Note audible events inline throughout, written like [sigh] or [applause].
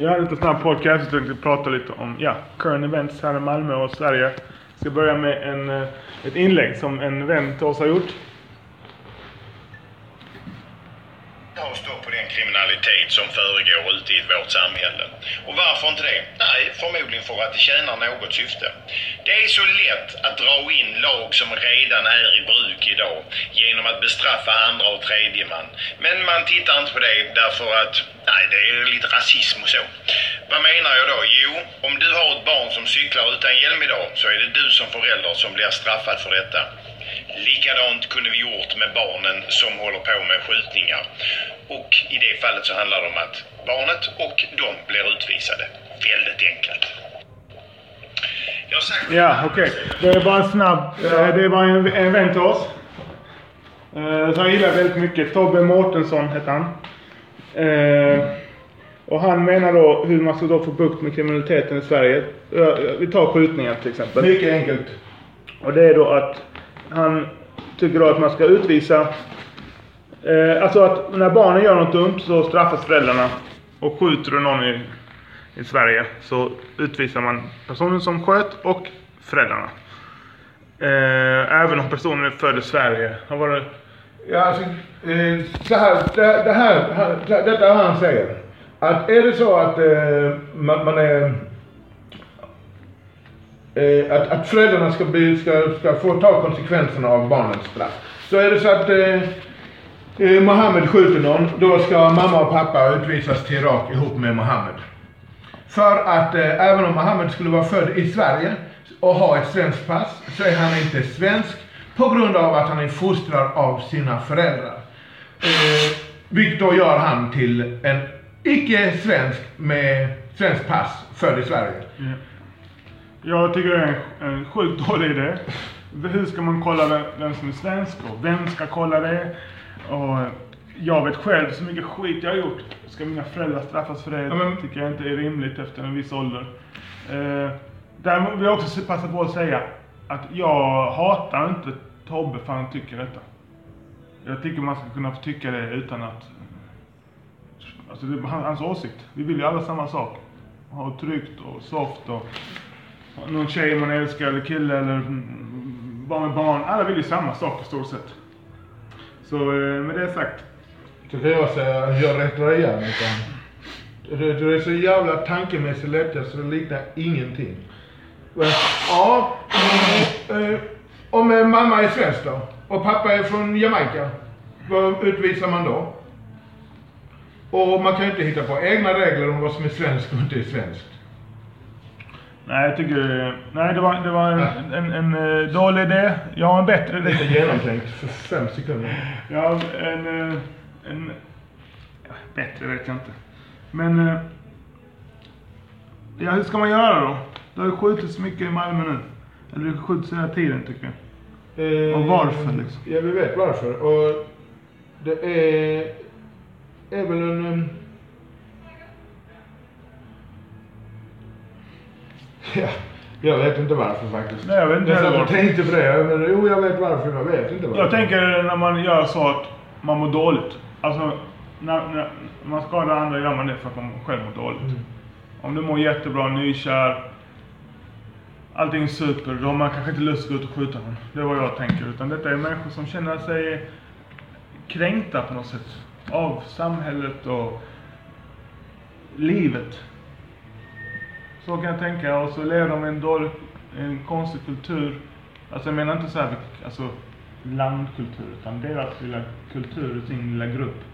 Jag har en lite snabb podcast. Jag tänkte prata lite om ja, current events här i Malmö och Sverige. Jag ska börja med en, eh, ett inlägg som en vän till oss har gjort. Jag står på den kriminalitet som föregår ute i vårt samhälle. Och varför inte det? Nej, förmodligen för att det tjänar något syfte. Det är så lätt att dra in lag som redan är i bruk idag genom att bestraffa andra och tredje man. Men man tittar inte på det därför att, nej, det är lite rasism och så. Vad menar jag då? Jo, om du har ett barn som cyklar utan hjälm idag så är det du som förälder som blir straffad för detta. Likadant kunde vi gjort med barnen som håller på med skjutningar. Och i det fallet så handlar det om att barnet och de blir utvisade. Väldigt enkelt. Sagt... Ja, okej. Det är bara en snabb... eh, Det är bara en, en vän till oss. Eh, Som jag gillar väldigt mycket. Tobbe Mårtensson heter han. Eh, Och han menar då hur man ska då få bukt med kriminaliteten i Sverige. Vi tar skjutningar till exempel. Mycket enkelt. Och det är då att han tycker då att man ska utvisa... Eh, alltså att när barnen gör något dumt så straffas föräldrarna. Och skjuter du någon i, i Sverige så utvisar man personen som sköt och föräldrarna. Eh, även om personen är född i Sverige. Vad var det? Ja, alltså, eh, så här, det, det här, det, detta han säger. Att är det så att eh, man, man är... Eh, att, att föräldrarna ska, bli, ska, ska få ta konsekvenserna av barnens straff. Så är det så att eh, eh, Mohammed skjuter någon, då ska mamma och pappa utvisas till Irak ihop med Mohammed. För att eh, även om Mohammed skulle vara född i Sverige och ha ett svenskt pass så är han inte svensk på grund av att han är fostrad av sina föräldrar. Eh, vilket då gör han till en icke-svensk med svenskt pass född i Sverige. Jag tycker det är en, en sjukt dålig idé. Hur ska man kolla vem, vem som är svensk och vem ska kolla det? Och jag vet själv så mycket skit jag har gjort. Ska mina föräldrar straffas för det? Ja, men- tycker jag inte är rimligt efter en viss ålder. Eh, däremot vill jag också passa på att säga att jag hatar inte Tobbe för han tycker detta. Jag tycker man ska kunna få tycka det utan att... Alltså det är han- hans åsikt. Vi vill ju alla samma sak. Ha tryggt och soft och någon tjej man älskar eller kille eller vara med barn. Alla vill ju samma sak i stort sett. Så eh, med det sagt. Så kan jag säga gör rätt rättar igen. Utan det, Du är så jävla tankemässigt lätt så det liknar ingenting. Men, Ja, eh, eh om eh, mamma är svensk då och pappa är från Jamaica, vad utvisar man då? Och man kan ju inte hitta på egna regler om vad som är svenskt och inte är svenskt. Nej, jag tycker... Nej, det var, det var en, en, en, eh, dålig idé. Jag har en bättre idé. genomtänkt för fem sekunder. Ja, en... eh, en bättre vet jag inte. Men... eh, Ja, hur ska man göra då? Det har ju skjutits mycket i Malmö nu. Eller det skjuts hela tiden tycker jag. Eh, Och varför, liksom? Ja, vi vet varför. Och det är, är väl en... Ja, jag vet inte varför faktiskt. Nej, jag vet inte jag heller varför. tänkte på det. Men, jo, jag vet varför. Jag vet inte varför. Jag tänker när man gör så att man mår dåligt. Alltså, när, när man skadar andra gör man det för att man själv mår dåligt. Mm. Om du mår jättebra, nykär, allting är super, då har man kanske inte lust att gå ut och skjuta någon. Det är vad jag tänker. Utan detta är människor som känner sig kränkta på något sätt. Av samhället och livet. Så kan jag tänka. Och så lever de i en dålig, en konstig kultur. Alltså jag menar inte så här, alltså landkultur, utan deras lilla kultur, sin lilla grupp.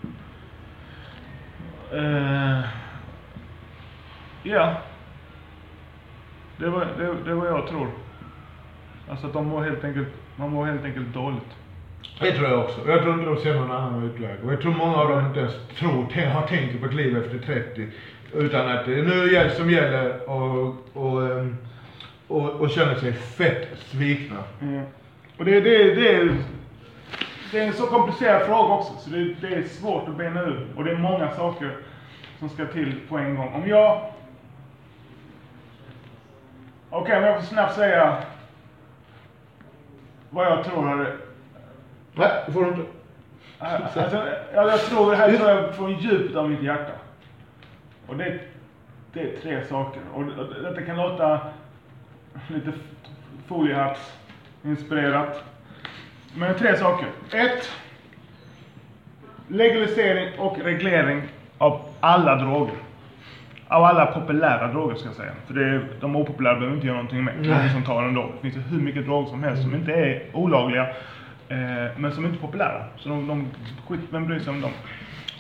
Uh, ja. Det var, det, det var jag tror. Alltså att de mår helt enkelt, man mår helt enkelt dåligt. Det tror jag också. Jag tror inte de ser någon annan utväg. Och jag tror många av dem inte ens tror, har tänkt på ett liv efter 30. Utan att det är nu gäller som gäller och, och, em, och, och känner sig fett svikna. Mm. Och det, det, det, är, det är en så komplicerad fråga också, så det, det är svårt att bena ur. Och det är många saker som ska till på en gång. Om jag... Okej, om jag får snabbt säga vad jag tror är... Nej, det får du inte. Alltså, jag, jag tror, det här tror jag från djupet av mitt hjärta. Och det, det är tre saker. Och och detta kan låta lite f- foliehattsinspirerat. Men tre saker. Ett. Legalisering och reglering av alla droger. Av alla populära droger ska jag säga. För det är, de opopulära behöver vi inte göra någonting med. Det Nej. som tar ändå. Det finns ju hur mycket droger som helst som inte är olagliga. Eh, men som inte är populära. Så de, de skit, vem bryr sig om dem?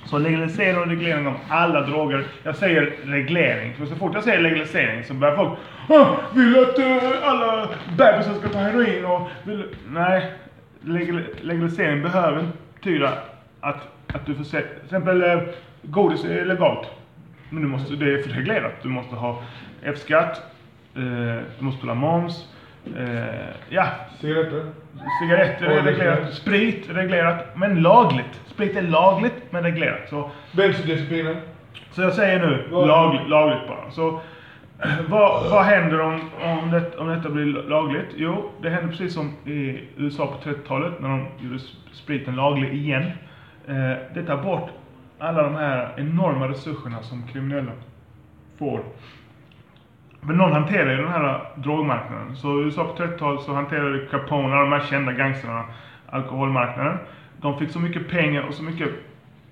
Så legalisering och reglering av alla droger. Jag säger reglering. För så fort jag säger legalisering så börjar folk "Ah, Vill att uh, alla bebisar ska ta heroin och vill... Nej. Legal, legalisering behöver inte betyda att, att du får se... Till exempel eh, godis är legalt. Men du måste, det är för reglerat. Du måste ha F-skatt. Eh, du måste betala moms. Eh, ja, Cigaretter? cigaretter är reglerat. Sprit är reglerat. Men lagligt. Sprit är lagligt men reglerat. Så Bensodiazepiner? så jag säger nu Vad- lag, lagligt bara. Så [clears throat] vad, vad händer om, om, det, om detta blir lagligt? Jo, det händer precis som i USA på 30-talet när de gjorde sp- spriten laglig igen. Eh, det tar bort alla de här enorma resurserna som kriminella får. Men någon hanterar ju den här äh, drogmarknaden. Så i USA på 30-talet så hanterade Capone, alla de här kända gangstrarna, alkoholmarknaden. De fick så mycket pengar och så mycket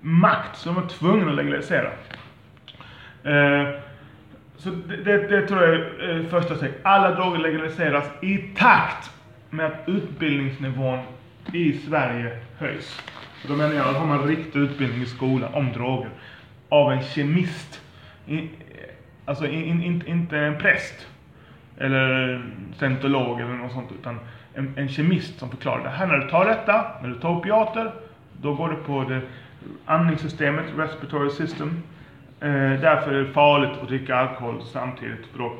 makt så de var tvungna att legalisera. Eh, så det, det, det tror jag är eh, första steget. Alla droger legaliseras i takt med att utbildningsnivån i Sverige höjs. Och då menar jag att har man riktig utbildning i skolan om droger av en kemist. Alltså in, in, inte en präst eller scientolog eller något sånt utan en, en kemist som förklarar det här när du tar detta, när du tar opiater, då går det på det andningssystemet, respiratory system. Eh, därför är det farligt att dricka alkohol samtidigt för då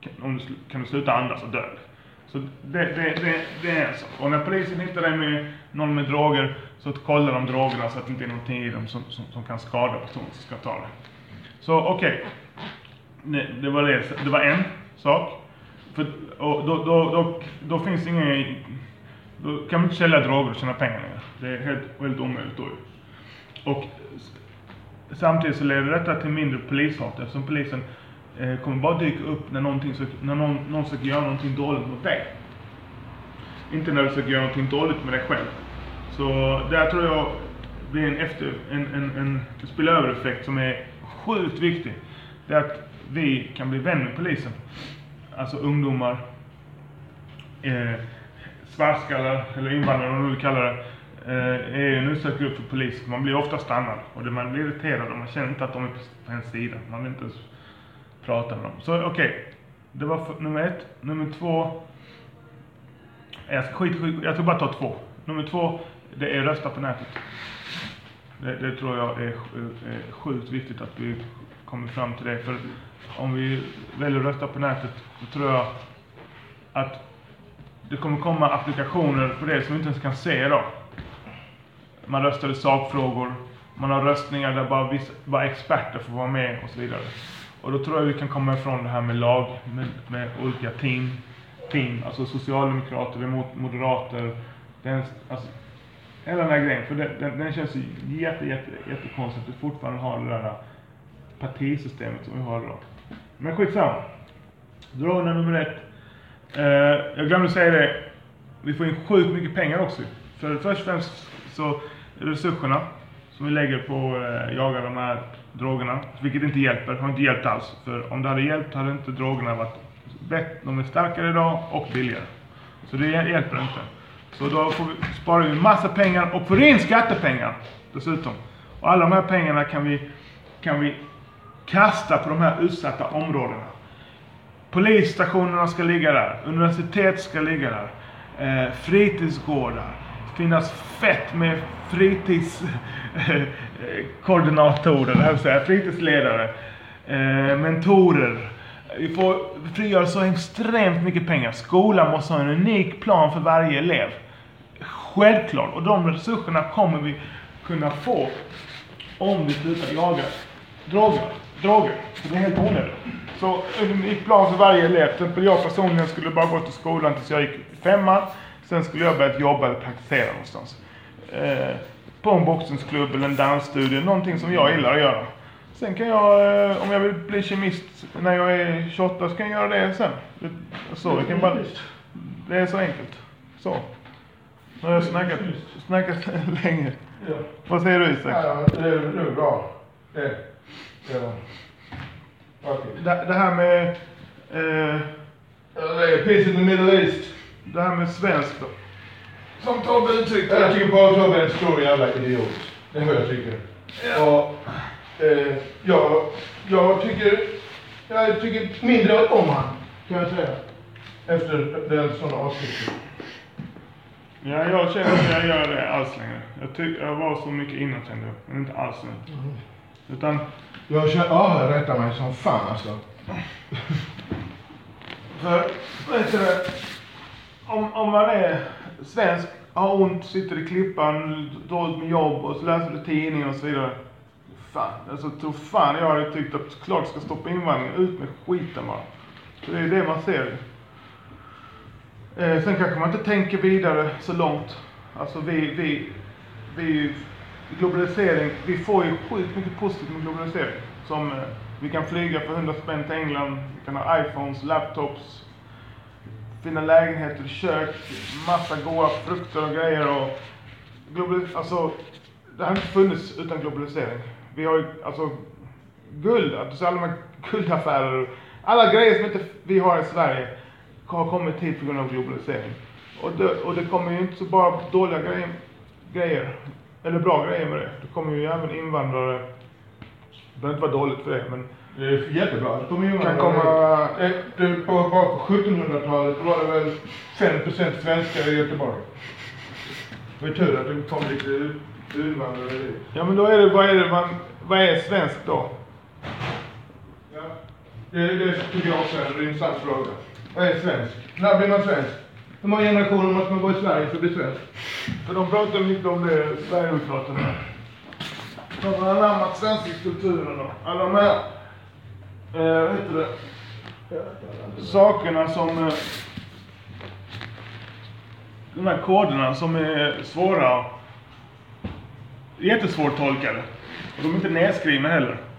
kan, om du, kan du sluta andas och dö. Så det, det, det, det är en sak. Och när polisen hittar dig med någon med droger så kollar de drogerna så att det inte är någonting i dem som, som, som kan skada personen som ska ta det. Så okej. Det, det, var det, det var en sak. För, och då, då, då, då finns det ingen... Då kan man inte sälja droger och tjäna pengar längre. Det är helt, helt omöjligt då. Och samtidigt så leder detta till mindre polishat eftersom polisen eh, kommer bara dyka upp när, någonting, sök- när någon, någon försöker göra någonting dåligt mot dig. Inte när du försöker göra någonting dåligt med dig själv. Så där tror jag blir en efter, en, en, en spillövereffekt som är sjukt viktig. Det är att vi kan bli vän med polisen. Alltså ungdomar, eh, svartskallar eller invandrare vad du vill kalla det. Eh, är en utsatt grupp för polisen. Man blir ofta stannad och det, man blir irriterad och man känner inte att de är på ens sida. Man vill inte ens prata med dem. Så okej, det var för, nummer ett. Nummer två. Jag ska skit, skit, jag ska bara ta två. Nummer två, det är rösta på nätet. Det, det tror jag är, är eh, sjukt viktigt att vi kommer fram till det. För om vi väljer att rösta på nätet, så tror jag att det kommer komma applikationer på det som vi inte ens kan se idag. Man röstar i sakfrågor, man har röstningar där bara, vissa, bara experter får vara med och så vidare. Och då tror jag vi kan komma ifrån det här med lag, med, med olika team, team, alltså socialdemokrater emot moderater. Den, alltså, hela den här grejen, för den, den, den känns ju jätte, jätte, jättekonstigt att vi fortfarande har det där partisystemet som vi har idag. Men skitsamma. Drogerna nummer ett. Eh, jag glömde säga det. Vi får in sjukt mycket pengar också. För först och främst så är det resurserna som vi lägger på eh, jaga de här drogerna. Vilket inte hjälper, har inte hjälpt alls. För om det hade hjälpt hade inte drogerna varit bättre. De är starkare idag och billigare. Så det hjälper inte. Så då får vi, sparar vi massa pengar och får in skattepengar dessutom. Och alla de här pengarna kan vi, kan vi kasta på de här utsatta områdena. Polisstationerna ska ligga där. Universitet ska ligga där. Eh, fritidsgårdar. Finnas fett med fritidskoordinatorer, eh, säga fritidsledare. Eh, mentorer. Vi får frigöra så extremt mycket pengar. Skolan måste ha en unik plan för varje elev. Självklart. Och de resurserna kommer vi kunna få om vi slutar jaga droger droger. Det är helt onödigt. Så en unik plan för varje elev. Till exempel jag personligen skulle bara gå till skolan tills jag gick i femman. Sen skulle jag börja jobba eller praktisera någonstans. Eh, på en boxningsklubb eller en dansstudio. Någonting som jag gillar att göra. Sen kan jag, eh, om jag vill bli kemist när jag är 28 så kan jag göra det sen. Det, så, jag kan bara, det är så enkelt. Så. Nu har jag snackat, snackat [laughs] länge. Ja. Vad säger du Isak? Ja, det är bra. Det, det Okej. Det, det här med, eh, Ja, Det är peace in the middle east. det här med svenskt då. Som Tobbe uttryckte Jag tycker bara Tobbe är en stor jävla idiot. Det är vad jag tycker. Och, eh, jag, jag tycker, jag tycker mindre om han, kan jag säga. Efter den sådana avsnitt. Ja, jag känner att jag gör det alls längre. Jag, tyck, jag var så mycket innan kände jag, men inte alls nu. Utan, jag känner, ja, jag rättar mig som fan alltså. för, vet du det, om, om man är svensk, har ont, sitter i klippan, dåligt med jobb och så läser du tidningen och så vidare. Fan, alltså tror fan jag hade tyckt att klart ska stoppa invandringen, ut med skiten bara. Så det är det man ser. Eh, sen kanske man inte tänker vidare så långt. Alltså vi, vi, vi, globalisering, vi får ju sjukt mycket positivt med globalisering. Som eh, vi kan flyga för 100 spänn till England, vi kan ha iPhones, laptops, fina lägenheter, kök, massa goda frukter och grejer och global, alltså det har inte funnits utan globalisering. Vi har ju alltså guld, alltså alla de här guldaffärer, alla grejer som inte vi har i Sverige har kommit hit på grund av globalisering. Och det, och det kommer ju inte så bara dåliga grejer, grejer, eller bra grejer med det. Det kommer ju även invandrare, det behöver inte vara dåligt för det, men Det är jättebra. Det kommer kan komma det, på, på 1700-talet var det väl 5% svenskar i Göteborg. Det var tur att det kom lite ut- invandrare dit. Ja men då är det, vad är det man, vad är svenskt då? Ja. Det, det tycker jag också är en intressant fråga. Vad är svensk? När blir man svensk? Hur många generationer måste man gå i Sverige för att bli svensk? För de pratar mycket om det, Sverigedemokraterna. De har anammat svenska kulturen och alla de här, eh, vad heter det, sakerna som, eh, de här koderna som är svåra, jättesvårtolkade. Och de är inte nedskrivna heller.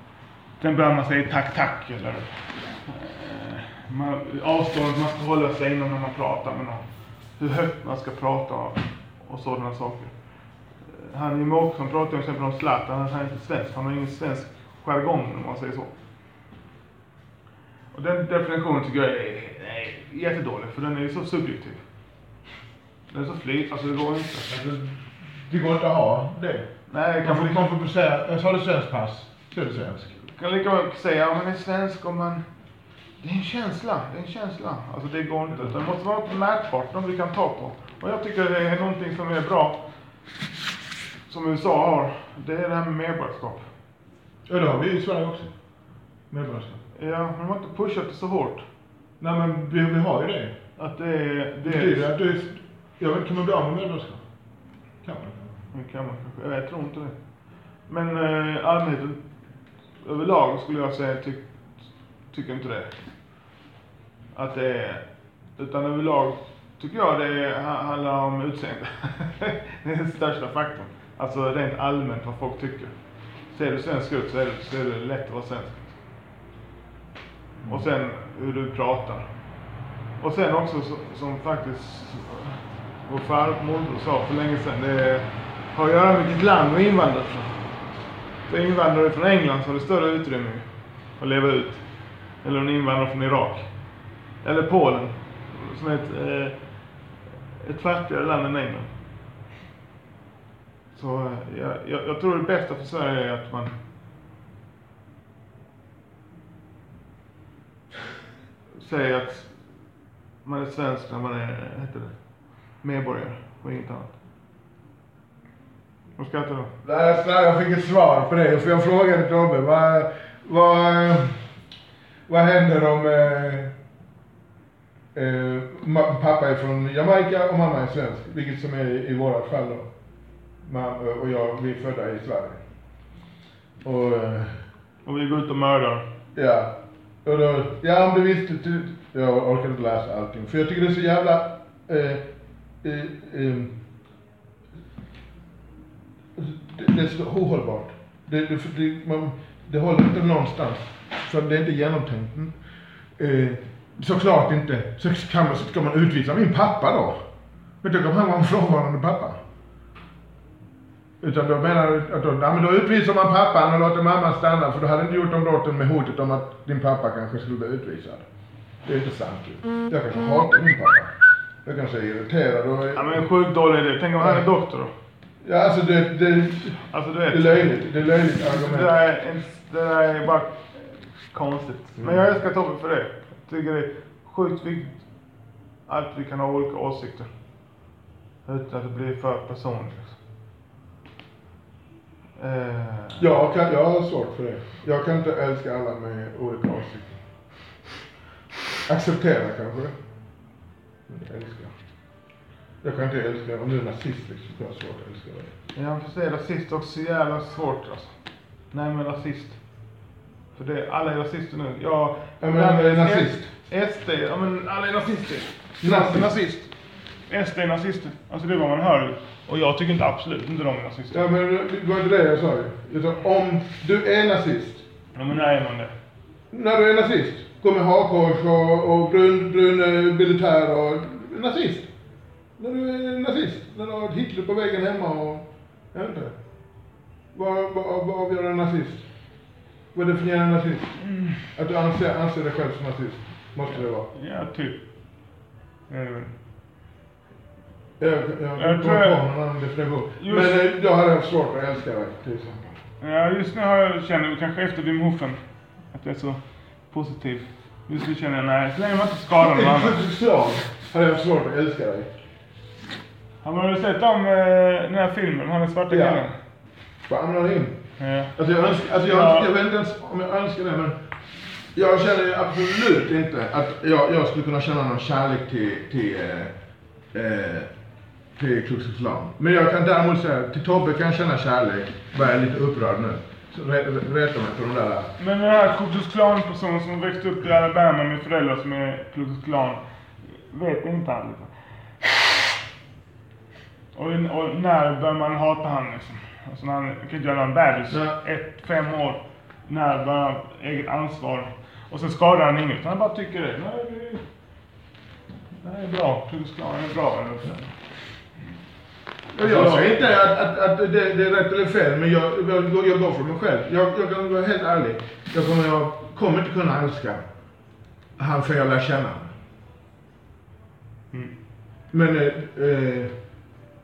Sen börjar man säga tack, tack eller eh, man, avståndet man ska hålla sig inom när man pratar med någon. Hur högt man ska prata och, sådana saker. Eh, Han Jimmie Åkesson pratar till exempel om Zlatan, han är inte svensk. Han har ingen svensk jargong om man säger så. Och den definitionen tycker jag är, är jättedålig, för den är ju så subjektiv. Den är så flyt, alltså det går inte. Det går inte att ha det. Nej, Man kan får, man, man får säga, jag sa det svenskt pass, så är det svensk. Kan lika väl säga om man är svensk om man... Det är en känsla, det är en känsla. Alltså det går inte. Det måste vara något mätbart, något vi kan ta på. Och jag tycker det är någonting som är bra, som USA har. Det är det här med medborgarskap. Ja, det har vi i Sverige också. Medborgarskap. Ja, men de har inte pushat det så hårt. Nej men vi, vi har ju det. Att det är... Det Det betyder är att du, jag vet, kan man bli av med medborgarskap? Kan man? det kan man kanske. Jag tror inte det. Men eh, allmänheten överlag skulle jag säga tyck, tycker inte det. Att det är... Utan överlag tycker jag det handlar om utseende. [laughs] det är den största faktorn. Alltså rent allmänt vad folk tycker. Ser du svensk ut så är det, så är det lätt att vara svensk. Och sen hur du pratar. Och sen också så, som faktiskt vår farmor sa för länge sedan. Det har att göra med vilket land du invandrat från. För invandrare från England så har du större utrymme att leva ut. Eller en invandrare från Irak. Eller Polen. Som är ett, eh, ett fattigare land än England. Så eh, jag, jag, jag tror det bästa för Sverige är att man säger att man är svensk när man är, heter det, medborgare och inget annat. Vad skrattar du? Nej, jag fick ett svar på det. För jag frågade Tobbe, vad, vad, vad händer om eh, eh, pappa är från Jamaica och mamma är svensk? Vilket som är i, vårat fall då. Ma- och jag, vi är födda i Sverige. Och eh, Och vi går ut och mördar. Ja. Och då, ja om du visste, jag orkar inte läsa allting. För jag tycker det är så jävla, eh, eh, eh, det, det är så ohållbart. Det, det, det, man, Det håller inte någonstans. För det är inte genomtänkt. Mm. Eh, såklart inte. Så kan man, så ska man utvisa min pappa då. Men då kommer han vara en frånvarande pappa. Utan då menar du att då, ja, men då utvisar man pappan och låter mamman stanna för då hade inte gjort de brotten med hotet om att din pappa kanske skulle bli utvisad. Det är inte sant ju. Jag kanske hatar min pappa. Jag kanske är irriterad och... Ja men sjukt dålig idé. Tänk om han är doktor då? Ja, alltså det, det, Alltså du det vet. är löjligt. Det är löjligt Det argument. där är, det där är bara konstigt. Men jag älskar Tobbe för det. Jag tycker det är sjukt viktigt att vi kan ha olika åsikter. Utan att det blir för personligt. Liksom. Eh, Jag, kan, jag har svårt för det. Jag kan inte älska alla med olika åsikter. Acceptera kanske det. Men älska. Jag kan inte älska, om du är nazist liksom, så har jag svårt att älska dig. Får säga rasist är också så jävla svårt alltså. Nej men rasist. För det, alla är rasister nu. Jag... Ja, men är nazist? SD, ja men alla är nazister. Nazist. Nazist. SD är nazister. Alltså det är vad man hör. Och jag tycker inte absolut inte de är nazister. Ja men det var inte det jag sa ju. Utan om du är nazist. Ja men när är man det? När du är nazist. Med hakkors och, och brun, brun eh, militär och nazist. När du är nazist. När du har ett Hitler på väggen hemma och, jag vet inte. Vad, vad, vad avgör en nazist? Vad definierar en nazist? Att du anser, anser dig själv som nazist. Måste det vara. Ja, typ. Väl. Jag, jag, Jag jag tror jag- någon annan definition. Just- Men eh, jag hade haft svårt att älska dig till exempel. Ja, just nu har jag, känner jag kanske efter Wim Hofen att jag är så positiv. Just nu känner jag nej, så länge man inte skadar någon annan. [laughs] slag hade jag haft svårt att älska dig. Har man väl sett om eh, den här filmen, han är svarta Ja. killen? Famlar in. Ja. Alltså jag, önskar, alltså jag, Ja. jag vet inte ens om jag önskar det men jag känner absolut inte att jag, jag skulle kunna känna någon kärlek till, till, eh, eh, till Klux Klan. Men jag kan däremot säga, till Tobbe kan jag känna kärlek, bara jag är lite upprörd nu. Reta mig på de där. Men den här Klux Klan-personen som växte upp i Alabama med föräldrar som är Klux Klan, vet inte han liksom. Och, och när börjar man hata han liksom? Alltså när han kan inte göra en bebis, Nej. ett, fem år. När börjar han eget ansvar? Och sen skadar han inget, han bara tycker det. Nej, det, här är bra, Ku Klux Klan är bra. Eller jag säger inte att, att, att det, det är rätt eller fel, men jag, jag, går- jag går för mig själv. Jag, jag kan vara helt ärlig. Jag kommer, jag kommer inte kunna älska han för jag lär känna. Mm. Men eh, eh,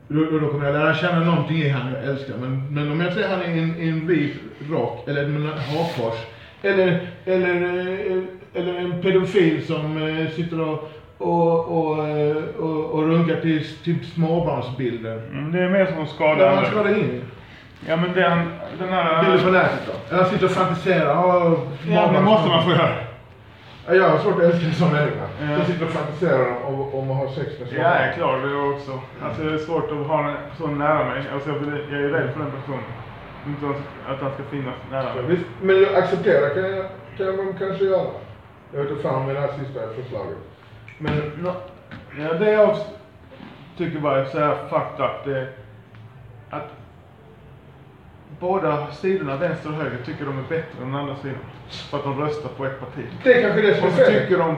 då, då kommer jag lära känna någonting i han jag älskar. Men, men om jag ser han i en, en vit rock eller en hakkors. Eller, eller, eh, eller en pedofil som eh, sitter och, och, och, eh, och, och runkar till typ småbarnsbilder. Mm, det är mer som att skada Där man andra. ska det in. Ja men den, den här... Bilder på nätet då. Han sitter och fantiserar. Ja, det måste man få göra. Ja, Jag har svårt att älska en sån människa. Ja. Som sitter och fantiserar om, om att ha sex med Ja, jag är klar det är också. Alltså det är svårt att ha en sån nära mig. Alltså jag, är rädd för den personen. Inte att han ska finnas nära mig. visst, men jag accepterar kan jag, kan jag väl kanske göra. Jag vet inte fan med det här sista förslaget. Men Nå, ja, det jag tycker bara är så här fucked up, det att båda sidorna, vänster och höger, tycker de är bättre än den andra sidan. För att de röstar på ett parti. det är kanske det som är Och så tycker de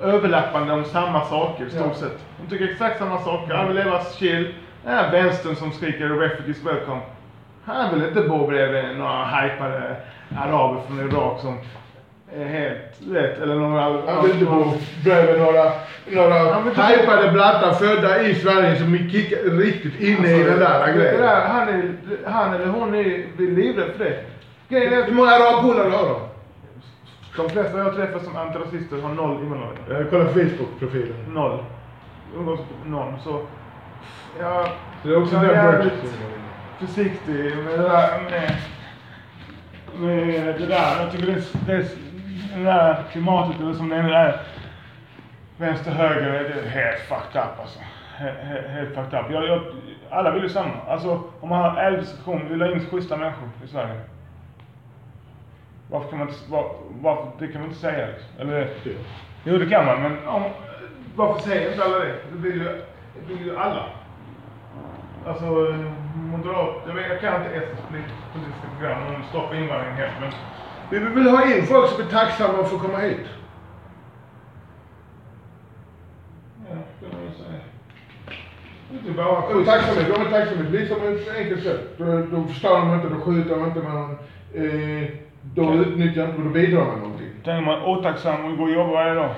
överlappande om samma saker i stort Ja. sett. De tycker exakt samma saker. Han vill leva chill. Den här vänstern som skriker refugees welcome. Han vill inte bo bredvid några hypade araber från Irak som är helt rätt. Eller några... Han vill inte bo bredvid några, några hypade blattar födda i Sverige som kickar riktigt inne i den där Alltså, grejen. där, han, är, han eller hon är livrädd för det. Grejen är Hur många arabpolare har du? de flesta jag träffar som antirasister har noll invandrare. Jag kollar Facebook-profilen. Noll. Umgås någon. Så... Ja, Så det är också jag är jävligt försiktig med det där. Med, med det där. Jag tycker det, är- det, är- det där klimatet, eller som det nu är. Vänster, höger, det är helt fucked up alltså. Helt, helt, fucked up. Jag, jag, alla vill ju samma. Alltså om man har ärlig diskussion, vill ha in schyssta människor i Sverige. Varför kan man inte, var, varför, det kan man inte säga liksom. Eller, jo det kan man, men om, varför säger inte alla det? Det vill ju, det vill ju alla. Alltså, moderat, jag, vet, jag kan inte ett politiska program, om stoppa invandringen helt, men vi vill ha in folk som är tacksamma att få komma hit. Ja, det kan man säga. Inte bara Och tacksamhet, de är tacksamhet. Visa på ett enkelt sätt. Då, då förstör de inte, då skjuter de inte. Eh, då Okej. utnyttjar inte, då bidrar med någonting. Tänker man otacksam och går och jobbar varje dag.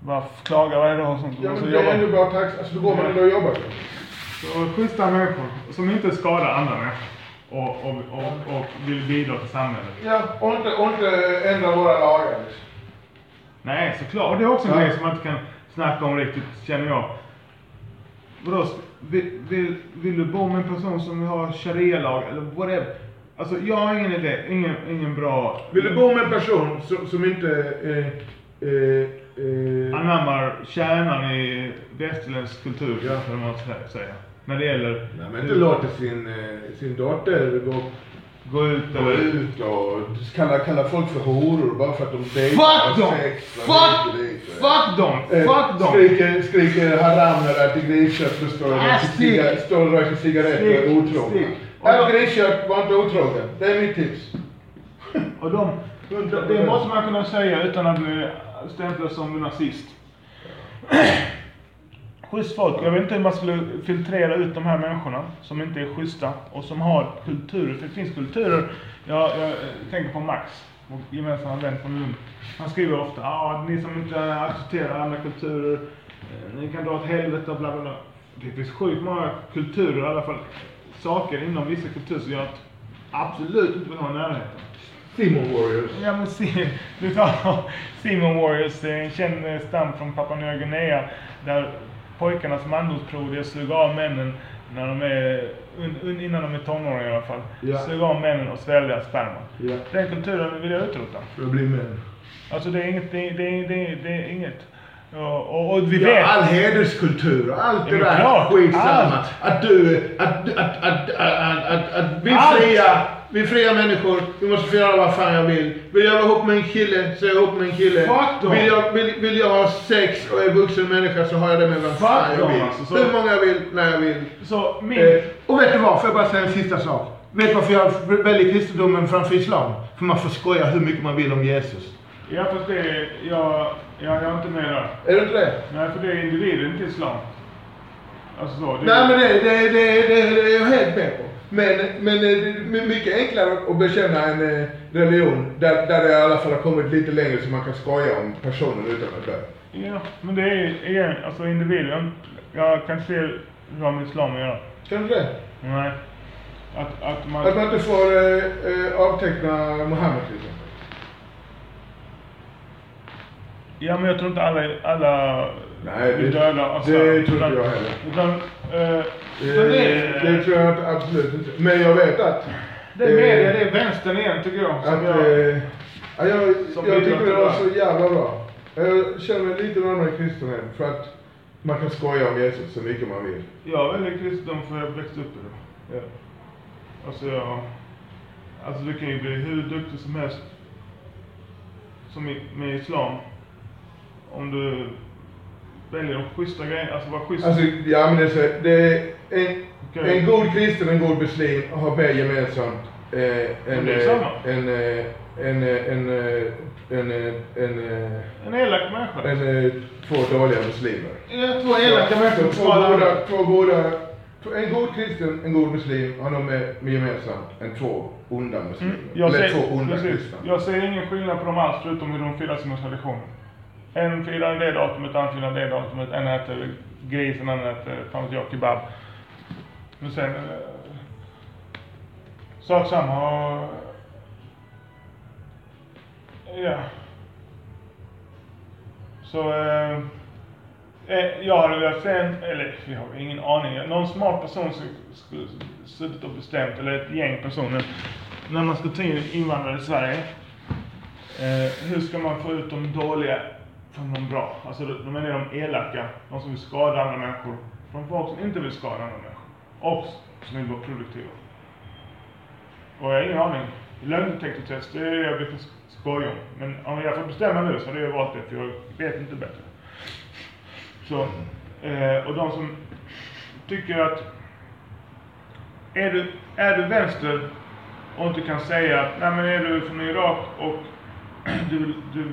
Bara klagar varje dag och sånt. Ja och så men det är jobbar. ändå bara tacksam. Alltså då går man ändå och jobbar. Så schyssta människor som inte skadar andra människor. Och, och, och, och vill bidra till samhället. Ja, och inte, och inte ändra våra lagar liksom. Nej, såklart. Och det är också en Ja. grej som man inte kan snacka om riktigt, känner jag. Vadå, vill, vill, vill du bo med en person som vill ha sharia-lag eller whatever? Alltså, jag har ingen idé, ingen, ingen bra... Vill du bo med en person som, som inte eh, eh, eh, Anammar kärnan i västerländsk kultur, Ja. kan man sä- säga. När det gäller... Nej, men inte låter sin, eh, sin dotter gå, Gå ut gå eller... ut och kalla, kalla folk för horor bara för att de dejtar. Fuck sex, Fuck! Fuck dem! Eh, Fuck dem! Skriker, skriker haram äter griskött och står och röker cigaretter och är otrogna. Ät griskött, var inte otrogen. Det är mitt tips. Och de, det måste man kunna säga utan att bli stämplad som nazist. Schysst folk. Jag vet inte hur man skulle filtrera ut de här människorna som inte är schyssta och som har kulturer. För det finns kulturer. Jag, jag eh, tänker på Max, vår gemensamma vän från Lund. Han skriver ofta ah, ni som inte accepterar andra kulturer, eh, ni kan dra åt helvete och bla bla bla. Det finns sjukt många kulturer, i alla fall saker inom vissa kulturer som jag absolut inte vill ha i närheten. Simon Warriors. Ja men du tar [laughs] Simon Warriors, är en känd eh, stam från Papua Nya Guinea där pojkarnas mandomsprov är att suga av männen när de är, un, un, innan de är tonåringar i alla fall. Ja. Suga av männen och svälja sperma. Ja. Den kulturen vill jag utrota. För att bli män. Alltså det är inget, det, det, det, det är inget. Och, och, och vi Ja, vet. all hederskultur och allt det där skitsamma. Att du, att, att, att, att, att, att vi Allt. fria, vi är fria människor, vi måste få göra vad fan jag vill. Vill jag vara ihop med en kille så är jag ihop med en kille. Fuck. Vill jag, vill, vill jag ha sex och är vuxen människa så har jag det med vem fan jag vill. alltså, så- Hur många jag vill, när jag vill. Så min... Eh, och vet du vad? Får jag bara säga en sista sak? Vet du varför jag väljer kristendomen framför islam? För man får skoja hur mycket man vill om Jesus. Ja fast det är, jag, jag, jag är inte med där. Är du inte det? Nej för det är individen, inte islam. Alltså så. Det, Nej men det, det, det, det, det är jag helt med på. Men, men eh, det är mycket enklare att bekänna en eh, religion där, där det i alla fall har kommit lite längre så man kan skoja om personen utan att dö. Ja, men det är igen, alltså individen. Jag kan se har med islam att göra. Kan du det? Nej. Att, att man... Att man inte får eh, eh, avteckna Mohammed till exempel. Ja, men jag tror inte alla, alla Nej, det, döda alltså, det tror inte jag heller. Utan, eh, Eh, det, är, det tror jag absolut inte. Men jag vet att... det är media, det är vänstern igen tycker jag. Som Att, jag eh, ja, jag, jag bidrar tycker det var så jävla bra. Jag känner mig lite närmare kristenhet för att man kan skoja om Jesus så mycket man vill. jag väljer kristendom för jag växte upp i det. Ja. Alltså jag... Alltså du kan ju bli hur duktig som helst. Som i, med islam. Om du väljer de schyssta grejerna, alltså vara schysst. Alltså, ja men det är så, det är en, Okej. en god kristen och en god muslim har mer gemensamt eh, än, en, en, en, en, eh, en, eh, en elak människa. en, eh, två dåliga muslimer. Ja, två elaka människor. två goda, två goda, en god kristen, en god muslim har nog mer gemensamt än två onda muslimer. Mm, jag, Eller ser, två onda precis, kristna. jag ser ingen skillnad på dem alls förutom hur de firar sina traditioner. En firar det datumet, en firar det datumet, en äter gris, en annan äter, fan jag, kebab. Men sen... Eh, sak samma och... Ja. Så... Eh, eh, jag hade velat se en, eller jag har ingen aning, någon smart person som skulle suttit och bestämt, eller ett gäng personer, när man ska ta in invandrare i Sverige. Eh, hur ska man få ut de dåliga från de bra? Alltså de menar är de elaka, de som vill skada andra människor, från folk som inte vill skada andra människor. Och som vill vara produktiva. Och jag har ingen aning. Lögndetektortest, det är det jag brukar skoj om. Men om jag får bestämma nu så hade jag valt det, för jag vet inte bättre. Så, eh, och de som tycker att är du, är du vänster och inte kan säga att nej men är du från Irak och [clears throat] du, vill- du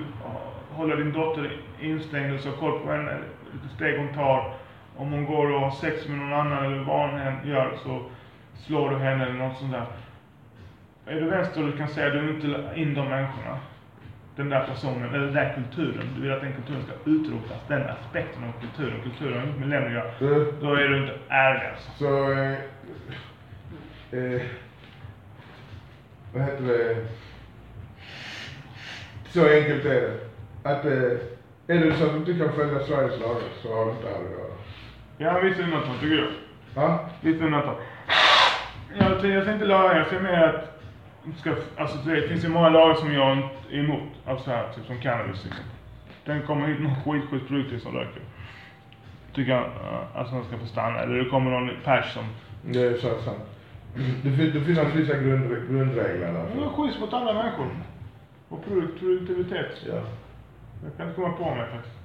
håller din dotter instängd och så koll på henne, vilka steg hon tar. Om hon går och har sex med någon annan eller vad hon gör så slår du henne eller något sånt där. Är du vänster du kan säga att du inte vill ha in de människorna, den där personen, eller den där kulturen, du vill att den kulturen ska utrotas, den aspekten av kulturen, kulturen har inte med länder att göra. Du, Då är du inte ärlig alltså. Så... Eh, eh, vad heter det? Så enkelt är det. Att eh, är det så att du inte kan följa Sveriges lagar så har du inte här att göra. Ja, vissa undantag tycker jag. Va? Vissa undantag. Jag jag säger inte lagar, jag säger mer att ska, alltså det finns ju många lagar som jag är emot. Alltså här, typ som cannabis liksom. Den kommer hit någon [laughs] skitsjuk brukare som röker. Tycker jag uh, alltså han ska få stanna. Eller det kommer någon pers som... Det är så sant. Det, fin- det finns alltså vissa grund, grundregler. Han är Alltså. schysst mot andra människor. Och produkt- produktivitet. Ja. Jag kan inte komma på mig faktiskt.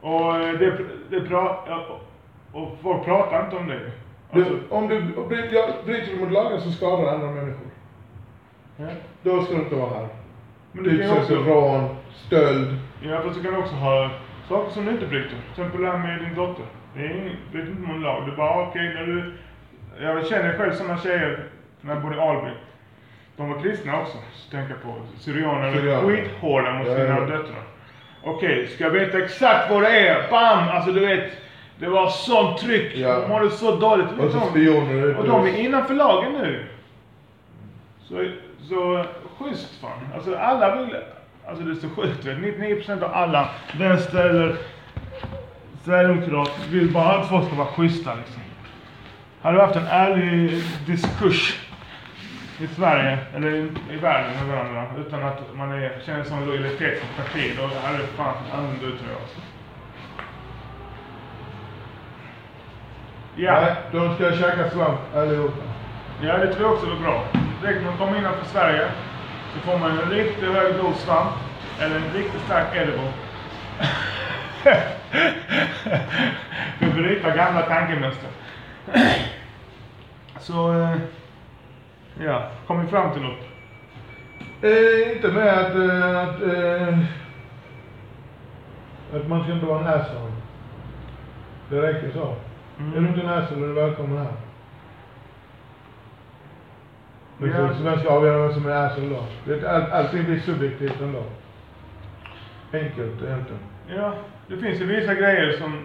Och eh, det, det pra, ja, och folk pratar inte om det. Alltså, Du, om du bryter, du mot lagen så skadar du andra människor. ja. Då ska du inte vara här. Men du kan också, rån, stöld. ja, fast du kan också ha saker som du inte bryter. Till exempel det här med din dotter. Det är ingen, bryter inte mot lag. Är bara okej när du... Jag känner själv sådana tjejer när jag bodde i Alby. De var kristna också, jag på. Syrianer är skithårda mot Ja, sina ja. döttrar. Okej, ska jag veta exakt vad det är? Bam! Alltså du vet, det var sånt tryck. Ja. De mådde så dåligt. Och så spioner och de är innanför lagen nu. Så, så schysst fan. Alltså alla vill, alltså det är så sjukt vet. 99% av alla vänster eller sverigedemokrater vill bara att folk ska vara schyssta liksom. Hade vi haft en ärlig diskurs i Sverige, eller i, i världen med varandra, utan att man är, känner sån lojalitet som parti, då hade det fan annorlunda ut tror jag. Alltså. Ja. Nej, de ska käka svamp allihopa. Ja, det tror jag också är bra. Direkt när man kommer innanför Sverige så får man en riktigt hög dos svamp. Eller en riktigt stark edible. [laughs] För att bryta gamla tankemönster. Så, eh, ja, kom vi fram till något. Eh, inte med att, eh, att, eh, att man ska inte vara en asshole. Det räcker så. Mm. Är du inte en asshole är du välkommen här. Ja. så vem ska avgöra vem som är asshole då? Det, all, allting blir subjektivt ändå. Enkelt egentligen. Ja, det finns ju vissa grejer som...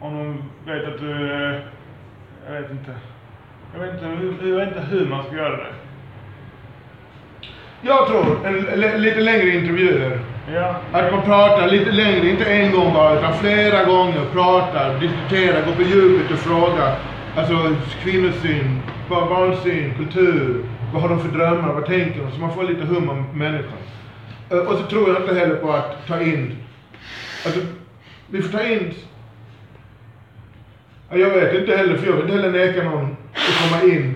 Om de vet att du... eh, Jag vet inte. Jag vet inte, hur- jag vet inte hur man ska göra det. Jag tror en, li- lite längre intervjuer. Ja. Att man pratar lite längre, inte en gång bara, utan flera gånger. Pratar, diskuterar, går på djupet och frågar. Alltså kvinnosyn, barn- barnsyn, kultur. Vad har de för drömmar? Vad tänker de? Så man får lite hum om människan. Eh, Och så tror jag inte heller på att ta in... Alltså, vi får ta in... Ja, Jag vet inte heller, för jag vill inte heller neka någon att komma in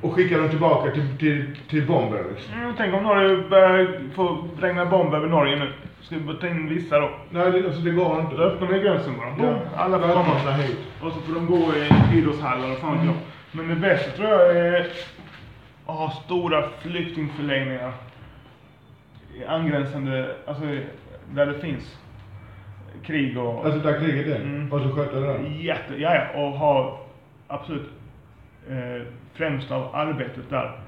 och skicka dem tillbaka till, till, till bomber. Liksom. Mm, tänk om Norge börjar få regna bomber över Norge nu. Ska vi ta in vissa då? Nej, det, alltså, det går inte. Då öppnar vi gränsen bara. Boom. Alla får komma. hit. Och så får de gå i idrottshallar och fan vet jag. Men det bästa tror jag är att ha stora flyktingförläggningar. I angränsande, alltså där det finns krig och... Alltså där kriget är? Mm. Och så sköta det där? Jätte, ja, ja, och ha absolut eh, främst av arbetet där.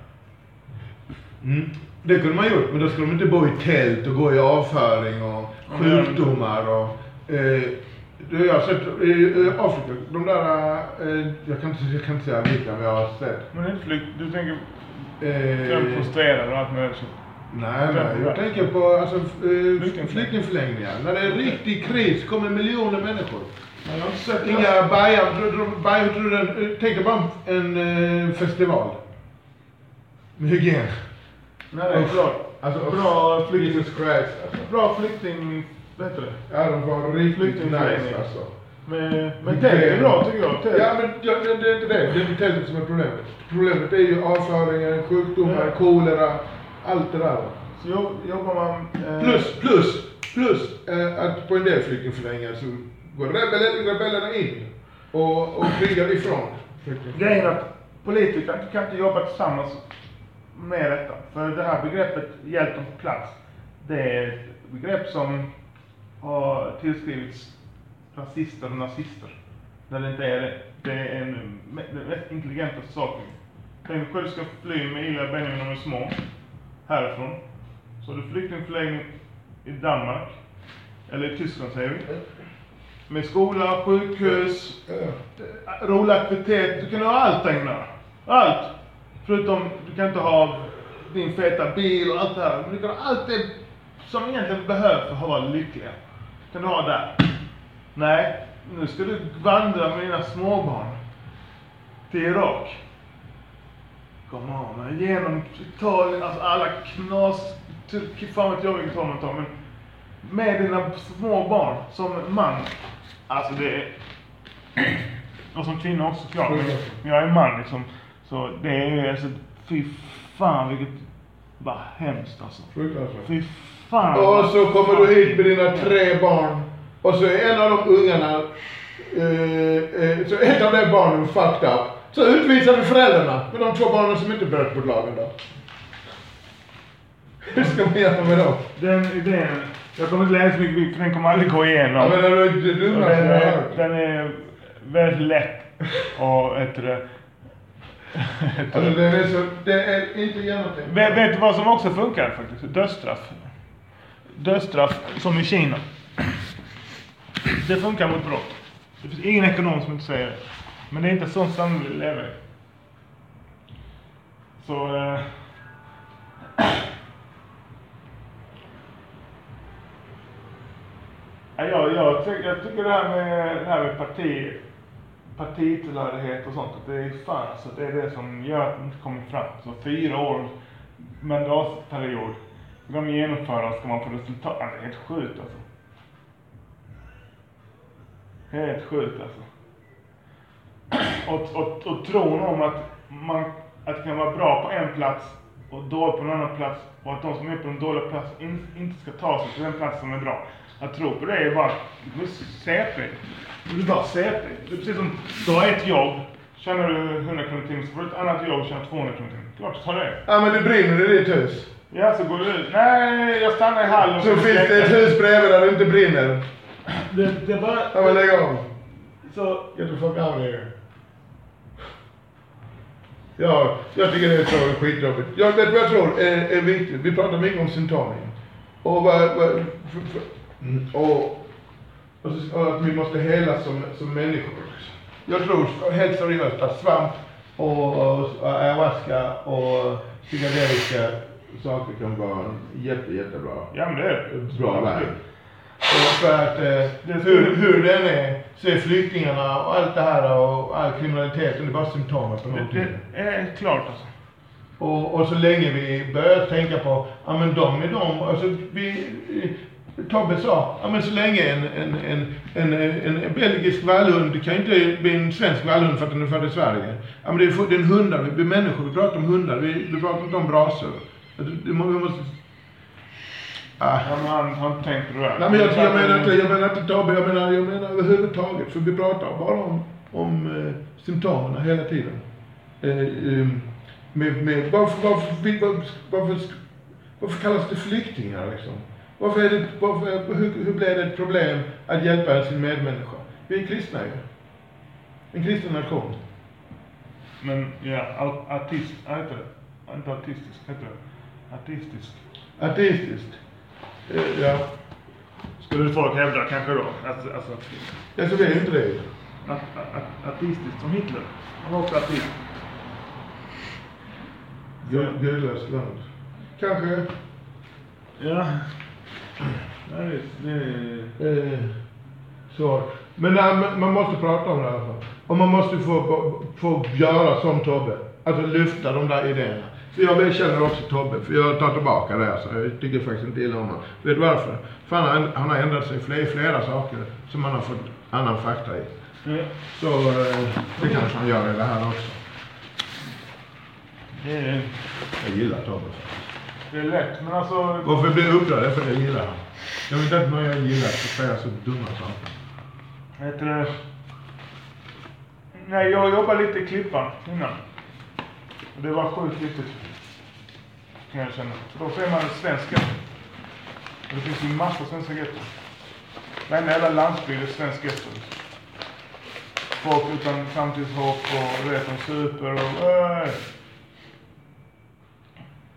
Mm. Det kunde man gjort, men då skulle de inte bo i tält och gå i avföring och sjukdomar och... Eh, jag har sett i Afrika, de där... Eh, jag, kan inte, jag kan inte säga vilka, men jag har sett. Men det är inte flykt, du tänker Eh, prostituerade och allt möjligt. så. nej, nej, jag tänker på alltså, eh, flyktingförläggningar. När det är riktig kris kommer miljoner människor. Jag har inte sett Inga bajar, tänk dig bara en eh, festival. Med hygien. Nej, det är bra. Alltså, Bra flykting, Jesus Christ alltså. bra flykting, vad heter det? Ja, de var riktigt nice alltså. Men, men tält är bra tycker jag. Tält. Ja, men ja, det, det är inte det. Det är tältet som är problemet. Problemet är ju avföringen, sjukdomar, Ja. kolera, allt det där. Så jobb, jobbar man... Eh, Plus, plus, plus eh, att på en del flyktingförläggningar så går rebellen, rebellerna in och, och krigar ifrån. Grejen är att politiker kan inte jobba tillsammans med detta. För det här begreppet hjälten på plats, det är ett begrepp som har tillskrivits rasister och nazister. När det inte är det. Det är en, den mest intelligenta saken. Tänk dig själv du ska fly med illa Benjamin när är små. Härifrån. Så har du flyktingförläggning i Danmark. Eller i Tyskland säger vi. Med skola, sjukhus, eh, rolig aktivitet. Du kan ha allt där. Allt. Förutom, du kan inte ha din feta bil och allt det här. Men du kan ha allt det som egentligen behövs för att vara lyckliga. Kan du ha där. Nej, nu ska du vandra med dina småbarn till Irak. Kom on, genom Italien, alltså alla knas... Fan vet jag vilket håll man tar, men med dina små barn som man. Alltså det. Och [clears throat] som kvinna också såklart. Men men jag är man liksom. Så det är alltså, fy fan vilket... Vad hemskt alltså. Fruktansvärt. Fy fan. Och så kommer du hit med dina tre barn. Och så är en av de ungarna, eh, eh, så ett av de barnen fucked up. Så utvisar vi föräldrarna med de två barnen som inte bröt mot lagen då. Hur ska man göra med dem? Den idén, jag kommer inte läsa så mycket för den kommer aldrig gå igenom. Ja men den, har är, den är väldigt lätt och det. [laughs] Alltså det är så, det är inte genomtänkt. Vet, vet du vad som också funkar faktiskt? Dödsstraff. Dödsstraff som i Kina. Det funkar mot brott. Det finns ingen ekonom som inte säger det. Men det är inte ett sånt samhälle vi lever i. Så... Eh, Ja, jag, jag, tycker, jag tycker det här med, det här med parti, partitillhörighet och sånt, att det är fan så det är det som gör att det inte kommer fram. Så fyra år mandatperiod, ska de genomföra ska man få resultat. Ja, det är helt sjukt alltså. Helt sjukt alltså. Och, och, och tron om att, man, att det kan vara bra på en plats och dåligt på en annan plats och att de som är på den dåliga platsen inte ska ta sig till den plats som är bra. Att tro på det är bara, CP. Du är bara CP. Det är precis som, du har ett jobb, tjänar du 100 kronor i timmen så får du ett annat jobb och tjänar 200 kronor i timmen. Klart tar det. Ja men det brinner i ditt hus. Ja, så går du ut. Nej, jag stannar i hallen. Så finns det ett hus bredvid där det inte brinner. Det, det är bara... Ja men lägg av. Så, Get the fuck out of here. Ja, jag tycker det är så skitjobbigt. Jag vet vad jag tror är, är viktigt. Vi pratar mycket om symptomen. Och, vad, vad, för, för, mm, och, och, så, och att vi måste hela som, som människor. Jag tror helt seriöst att svamp och, och, och ayahuasca och psykedeliska saker kan vara jätte, jättebra ja men det är bra väg. Och för att eh, hur, hur den är, så är flyktingarna och allt det här och all kriminaliteten, det är bara symptomen på Det, någonting. det är klart alltså. Och, och så länge vi börjar tänka på, ja men de är de, alltså vi, Tobbe sa, ja men så länge en, en, en, en, en, belgisk vallhund kan inte bli en svensk vallhund för att den är född i Sverige. Ja men det är, det är en hundar, vi är människor, vi pratar om hundar, vi, vi pratar inte om må- vi måste... Ah. Ja, men han har inte tänkt på det där. Nej men jag, jag menar inte, jag menar inte Tobbe, jag menar, jag menar överhuvudtaget. För vi pratar bara om, om eh, symptomen hela tiden. Eh, eh, med, med, varför, varför, varför, varför, varför kallas det flyktingar liksom? Varför är det, varför, hur, hur blev det ett problem att hjälpa sin medmänniska? Vi är kristna ju. En kristen nation. Men ja, vad heter det? Inte autistisk, heter det? Autistisk. Ateistiskt. Eh, ja. Skulle folk hävda kanske då. Alltså, alltså Alltså det är ju inte det. att, att, att, autistiskt som Hitler. Han var också. Gud- Gudlöst land. Kanske. Ja. Nej, det, det, Eh, svårt. Men nej, man- måste prata om det i alla fall. Och man måste få, få göra som Tobbe. Alltså lyfta de där idéerna. För jag känner också Tobbe, för jag tar tillbaka det alltså. Jag tycker faktiskt inte illa om honom. Vet du varför? För han har, han har ändrat sig i flera, flera saker som han har fått annan fakta i. det, Så eh, det kanske han gör i det här också. det, är- Jag gillar Tobbe. Det är lätt. Men alltså, Varför blir jag upprörd? För jag gillar honom. Jag vet inte någon jag gillar ska säga så dumma saker. vad heter det? Nej, jag jobbade lite i Klippan innan. Och det var sjukt viktigt. Kan jag känna. För då får man en svensk getto. Och det finns ju massor av svenska getton. Varenda jävla landsbygd är svensk getto. Folk utan framtidshopp och du vet, de super och... Äh.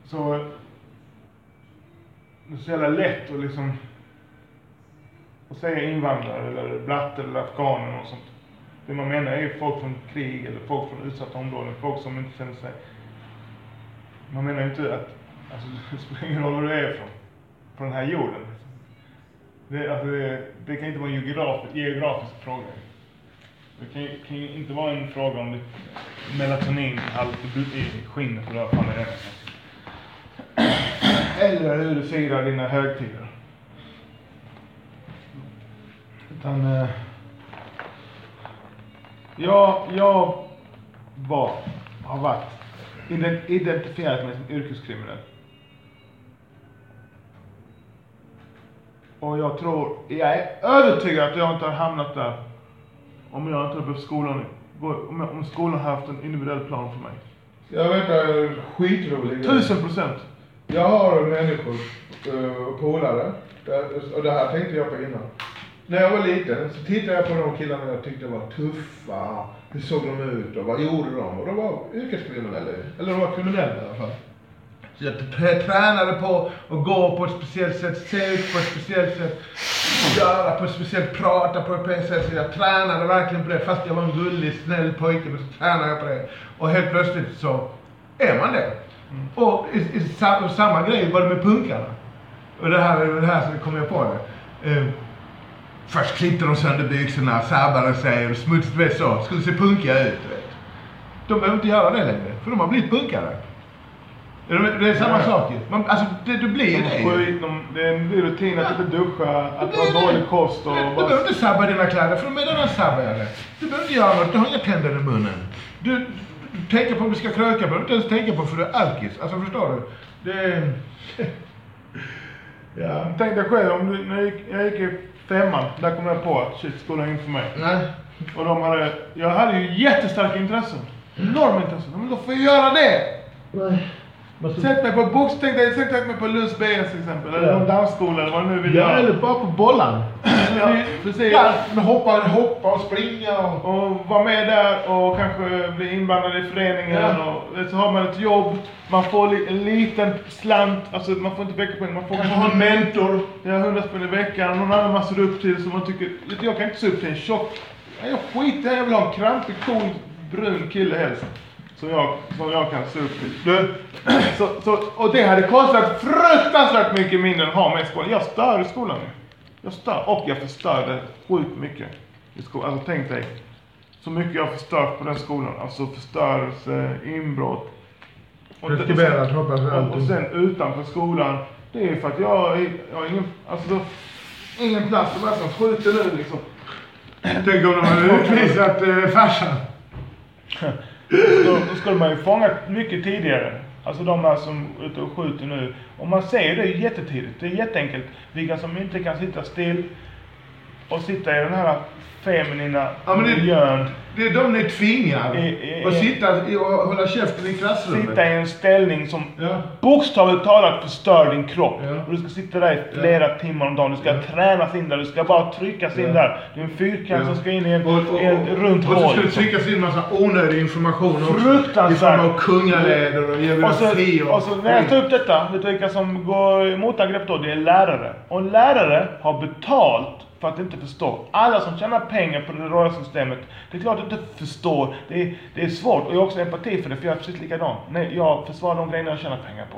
Så... Det är så jävla lätt att liksom... Att säga invandrare eller blatte eller afghaner och sånt. Det man menar är ju folk från krig eller folk från utsatta områden, folk som inte känner sig... Man menar ju inte att, alltså [laughs] det spelar ingen roll var du är ifrån, på den här jorden. Det, alltså det, det kan inte vara en geografisk, geografisk fråga. Det kan, kan ju inte vara en fråga om det melatoninhalt i i skinnet eller vad fan det är. Eller hur du firar dina högtider. Utan... Eh, jag, jag var, har varit, ident- identifierat mig som yrkeskriminell. Och jag tror, jag är övertygad att jag inte har hamnat där om jag inte hade behövt skolan, om, jag, om skolan haft en individuell plan för mig. Jag vet att skitrolig grej. Tusen procent! Jag har människor uh, eh, polare, och det här tänkte jag på innan. När jag var liten så tittade jag på de killarna jag tyckte var tuffa. Hur såg de ut och vad gjorde de? Och de var yrkeskriminella. Eller de var kriminella i alla fall. Så jag tränade på att gå på ett speciellt sätt, se ut på ett speciellt sätt, göra på ett speciellt, prata på ett speciellt sätt. Så jag tränade verkligen på det. Fast jag var en gullig, snäll pojke Men så tränade jag på det. Och helt plötsligt så är man det. Och i, i, sa- samma grej var det med punkarna. Och det här, det här så kom jag på det. Eh, först klippte de sönder byxorna, sabbade sig och smutsigt, vet så. Skulle se punkiga ut, vet. De behöver inte göra det längre, för de har blivit punkare. Det är, det samma Ja. sak ju. Man, alltså, det, du blir ju De det skit, de, det är en rutin att inte duscha, att Det ha det. dålig kost och Du bara... behöver inte sabba dina kläder, för de är redan sabbade. Du behöver inte göra något, du har inga tänder i munnen. Du, du tänker på om du ska kröka, behöver du inte ens tänka på för du är alkis. Alltså förstår du? Det [laughs] ja. Tänk dig själv, om du, när jag gick, jag gick i femman, där kom jag på att shit, skolan är inte för mig. Nej. Och de hade, jag hade ju jättestarka intressen. Enorma intressen. Men då får jag göra det! Nej. Sätt mig på box, tänk dig, sätt mig på Lunds BS till exempel. Eller Ja. någon dansskola eller vad du nu vill Ja, göra. eller bara på bollen. Ja, precis. Ja, men hoppa, hoppa och springa och... Och vara med där och kanske bli inblandad i föreningen. Ja. Och så har man ett jobb, man får en liten slant, alltså man får inte veckopenning, man får Kanske ha en mentor. Jag har 100 spänn i veckan, någon annan man ser upp till som man tycker, jag kan inte se upp till en tjock, jag skiter i jag vill ha en krampig, cool, brun kille helst. Som jag, som jag kan se upp till. Du, så, så, och det hade kostat fruktansvärt mycket mindre än att ha mig i skolan. Jag stör i skolan nu. Jag stör, och jag förstörde sjukt mycket i skolan. Alltså tänk dig, så mycket jag förstört på den skolan. Alltså förstörelse, inbrott. Och, och, och allting. sen utanför skolan, det är för att jag, jag har ingen, alltså ingen plats för mig som skjuter nu liksom. Tänk om de hade utvisat eh, farsan. [laughs] Då, då skulle man ju fångat mycket tidigare. Alltså de här som är ute och skjuter nu. Och man ser ju det jättetidigt. Det är jätteenkelt. Vilka som inte kan sitta still och sitta i den här feminina Ja, men det- miljön. Det är de ni tvingar I- i- att sitta och hålla käften i klassrummet. Sitta i en ställning som Ja. bokstavligt talat förstör din kropp. Ja. Och du ska sitta där i flera timmar om dagen. Du ska Ja. tränas in där. Du ska bara tryckas in Ja. där. Det är en fyrkant Ja. som ska in i en, Och, och, en runt och så hål. ska det tryckas in massa onödig information också. Fruktansvärt. I form av kungaläder och Och geografi så, och så när jag tar upp detta, vet du vilka som går emot angrepp då? Det är lärare. Och lärare har betalt för att inte förstå. Alla som tjänar pengar på det rådande systemet, det är klart att du inte förstår. Det är, det är svårt. Och jag har också empati för det, för jag är precis likadan. Nej, jag försvarar de grejerna jag tjänar pengar på.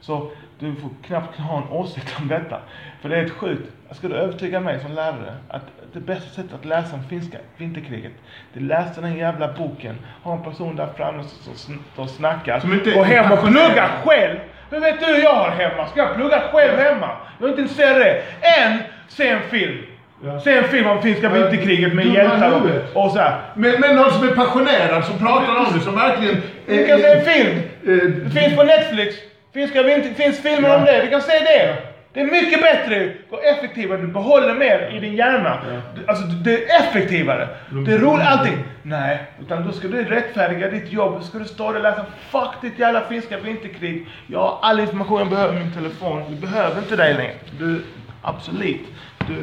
Så du får knappt ha en åsikt om detta. För det är ett sjukt. Ska du övertyga mig som lärare att det bästa sättet att läsa om finska vinterkriget, det är läsa den jävla boken, ha en person där framme som, som, som snackar, Som inte gå hem och plugga själv. Hur vet du hur jag har hemma? Ska jag plugga själv hemma? Jag är inte intresserad av det. Än se en film. Ja. Se en film om finska Ja, vinterkriget med hjältar och, och så här. Men, men någon som är passionerad, som pratar om det, som verkligen... Vi kan se en film. eh, Det finns på Netflix. Finska vinter, finns filmer Ja. om det. Vi kan se det. Det är mycket bättre och effektivare. Du behåller mer i din hjärna. Du- Alltså det är effektivare. Det är roligt allting. Nej, utan då ska du rättfärdiga ditt jobb. Då ska du stå där och läsa Fuck ditt jävla finska vinterkrig. Jag har all information jag behöver i min telefon. Du behöver inte dig längre. Du, absolut. Du,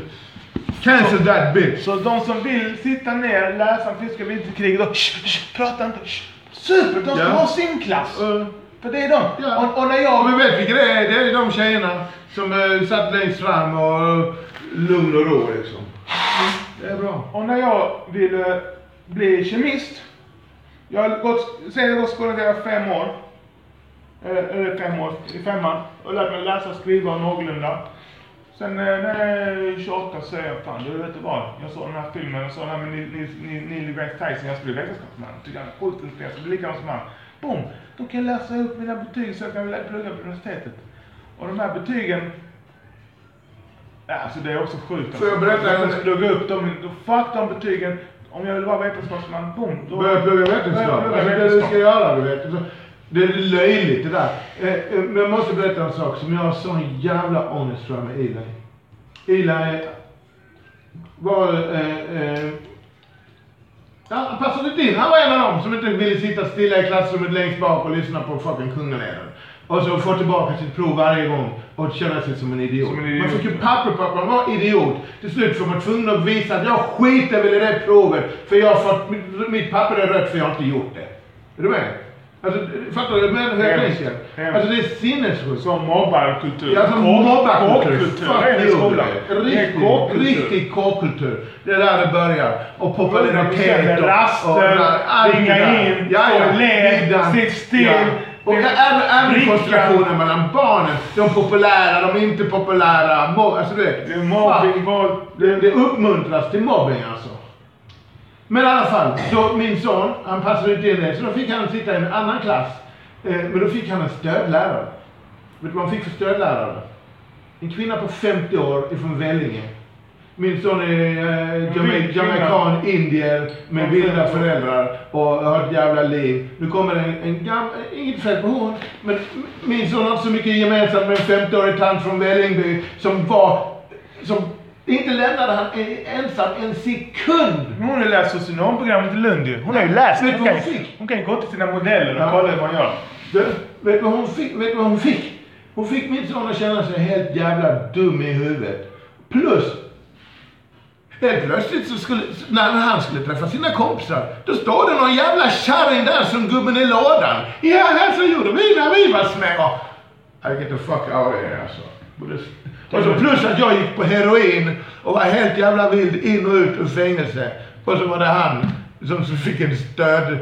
Cancel that bitch. så de som vill sitta ner, läsa om finska vinterkriget, då shh, shh, prata inte. Shh. Super, de ska Ja. ha sin klass. Uh, För det är de. Ja. Och, och när och jag... vi vet vilka det är. Det är de tjejerna som uh, satt längst fram och uh, lugn och ro liksom. Det är bra. Och när jag ville bli kemist. Jag har gått, sen jag gått skolan när jag fem år. Eh, Eller fem år, i femman. Och lärt mig läsa och skriva någorlunda. Sen när jag är 28 så säger jag fan du vet du vad? Jag såg den här filmen, jag såg den här med Neil- deGrasse Tyson. Jag skulle bli vetenskapsman. Tycker han är sjukt inspirerande. Så det är likadant som han. Boom! Då kan jag läsa upp mina betyg så jag kan plugga på universitetet. Och de här betygen Ja, Alltså det är också sjukt. Får jag berätta Jag en- ska plugga upp dem. Fuck de betygen. Om jag vill vara vetenskapsman, boom. Då Börja plugga vetenskap. jag Alltså det du ska göra, du vet. Så- Det är löjligt det där. Eh, eh, Men jag måste berätta en sak som jag har sån jävla ångest för med Eli. Eli var... Eh, eh, ja, han passade inte in. Han var en av dem som inte ville sitta stilla i klassrummet längst bak och lyssna på fucking kungaledaren. Och så få tillbaka sitt prov varje gång och känna sig som en idiot. Som en idiot. Man fick ju papper på att man var idiot. Till slut var man tvungen att visa att jag skiter väl i det provet för jag har fått, mitt papper är rött för jag har inte gjort det. Är du med? Alltså, fattar du men hur jag tänker? Alltså det är sinnessjukt. Som mobbarkultur. Ja, som mobbarkultur. Riktig, riktig kåkkultur. Det är där det börjar. Och popularitet och... Raster, ringa in, ja, ja, led, sitt still. Ja. Och även, konstellationen mellan barnen. De populära, de inte populära. Alltså du vet. Det är mobbing, våld. Det, det uppmuntras till mobbing alltså. Men i alla fall, då min son, han passade inte in det, så då fick han sitta i en annan klass. Eh, men då fick han en stödlärare. Vet du vad han fick för stödlärare? En kvinna på 50 år ifrån Vellinge. Min son är eh, jama- jamaican, indier med vilda föräldrar och har ett jävla liv. Nu kommer en, en gammal, inget fel på hon, men min son har inte så mycket gemensamt med en 50-årig tant från Vällingby som var, som inte lämnade han ensam en sekund. Hon har läst socionomprogrammet i Lund ju. Hon har ju läst. Vet Hon kan, hon fick? hon kan ju gå till sina modeller och Ja. kolla hur man gör. Du, vet du vad hon fick? Vet vad hon fick? Hon fick min son att känna sig helt jävla dum i huvudet. Plus, helt plötsligt så skulle, när när han skulle träffa sina kompisar, då står det någon jävla kärring där som gubben i lådan. Ja, här så gjorde vi när vi var små. I get the fuck out of here alltså. Och så plus att jag gick på heroin och var helt jävla vild in och ut ur fängelse. Och så var det han som fick en stöd...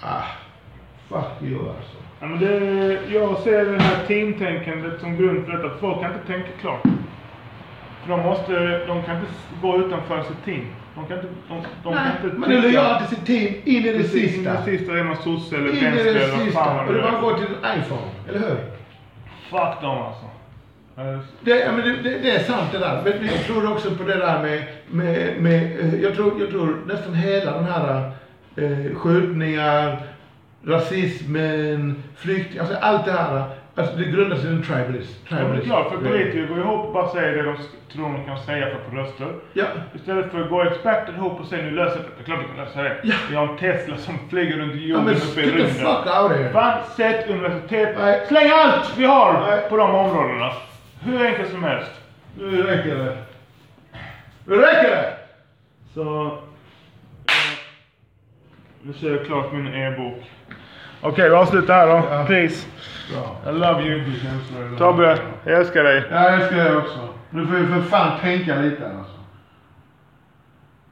Ah, fuck you alltså. Ja, men det, jag ser det här teamtänkandet som grund för detta. Folk kan inte tänka klart. För de måste, de kan inte gå utanför sitt team. De kan inte, de, de kan inte Men det är lojalt till sitt team in i det Precis, in i sista. det sista är man sosse eller vänster eller vad sista. fan Och det man bara går till en iPhone, eller hur? Fuck dem alltså. Det, ja, men det, det, det är sant det där. Men jag tror också på det där med, med, med eh, jag, tror, jag tror nästan hela de här eh, skjutningar, rasismen, flykt, alltså allt det här. Alltså det grundar sig i en tribalism. Ja, men tribalism. klart, för politiker går ihop och bara säger det de tror de kan säga för att få röster. Ja. Istället för att gå experter ihop och säga nu löser vi det. Klart vi kan lösa det. Ja. Vi har en Tesla som flyger runt Ja jorden men uppe i rymden. fuck out here. Fan, sätt universitet. Nej. Släng allt vi har på de områdena. Hur enkelt som helst. Nu räcker det. Nu räcker det! Så... eh, Nu kör jag klart min e-bok. Okej, vi avslutar här då. Ja. Peace. Bra. I love you. Tobbe, jag älskar dig. Ja, jag älskar det också. Nu får vi för fan tänka lite alltså.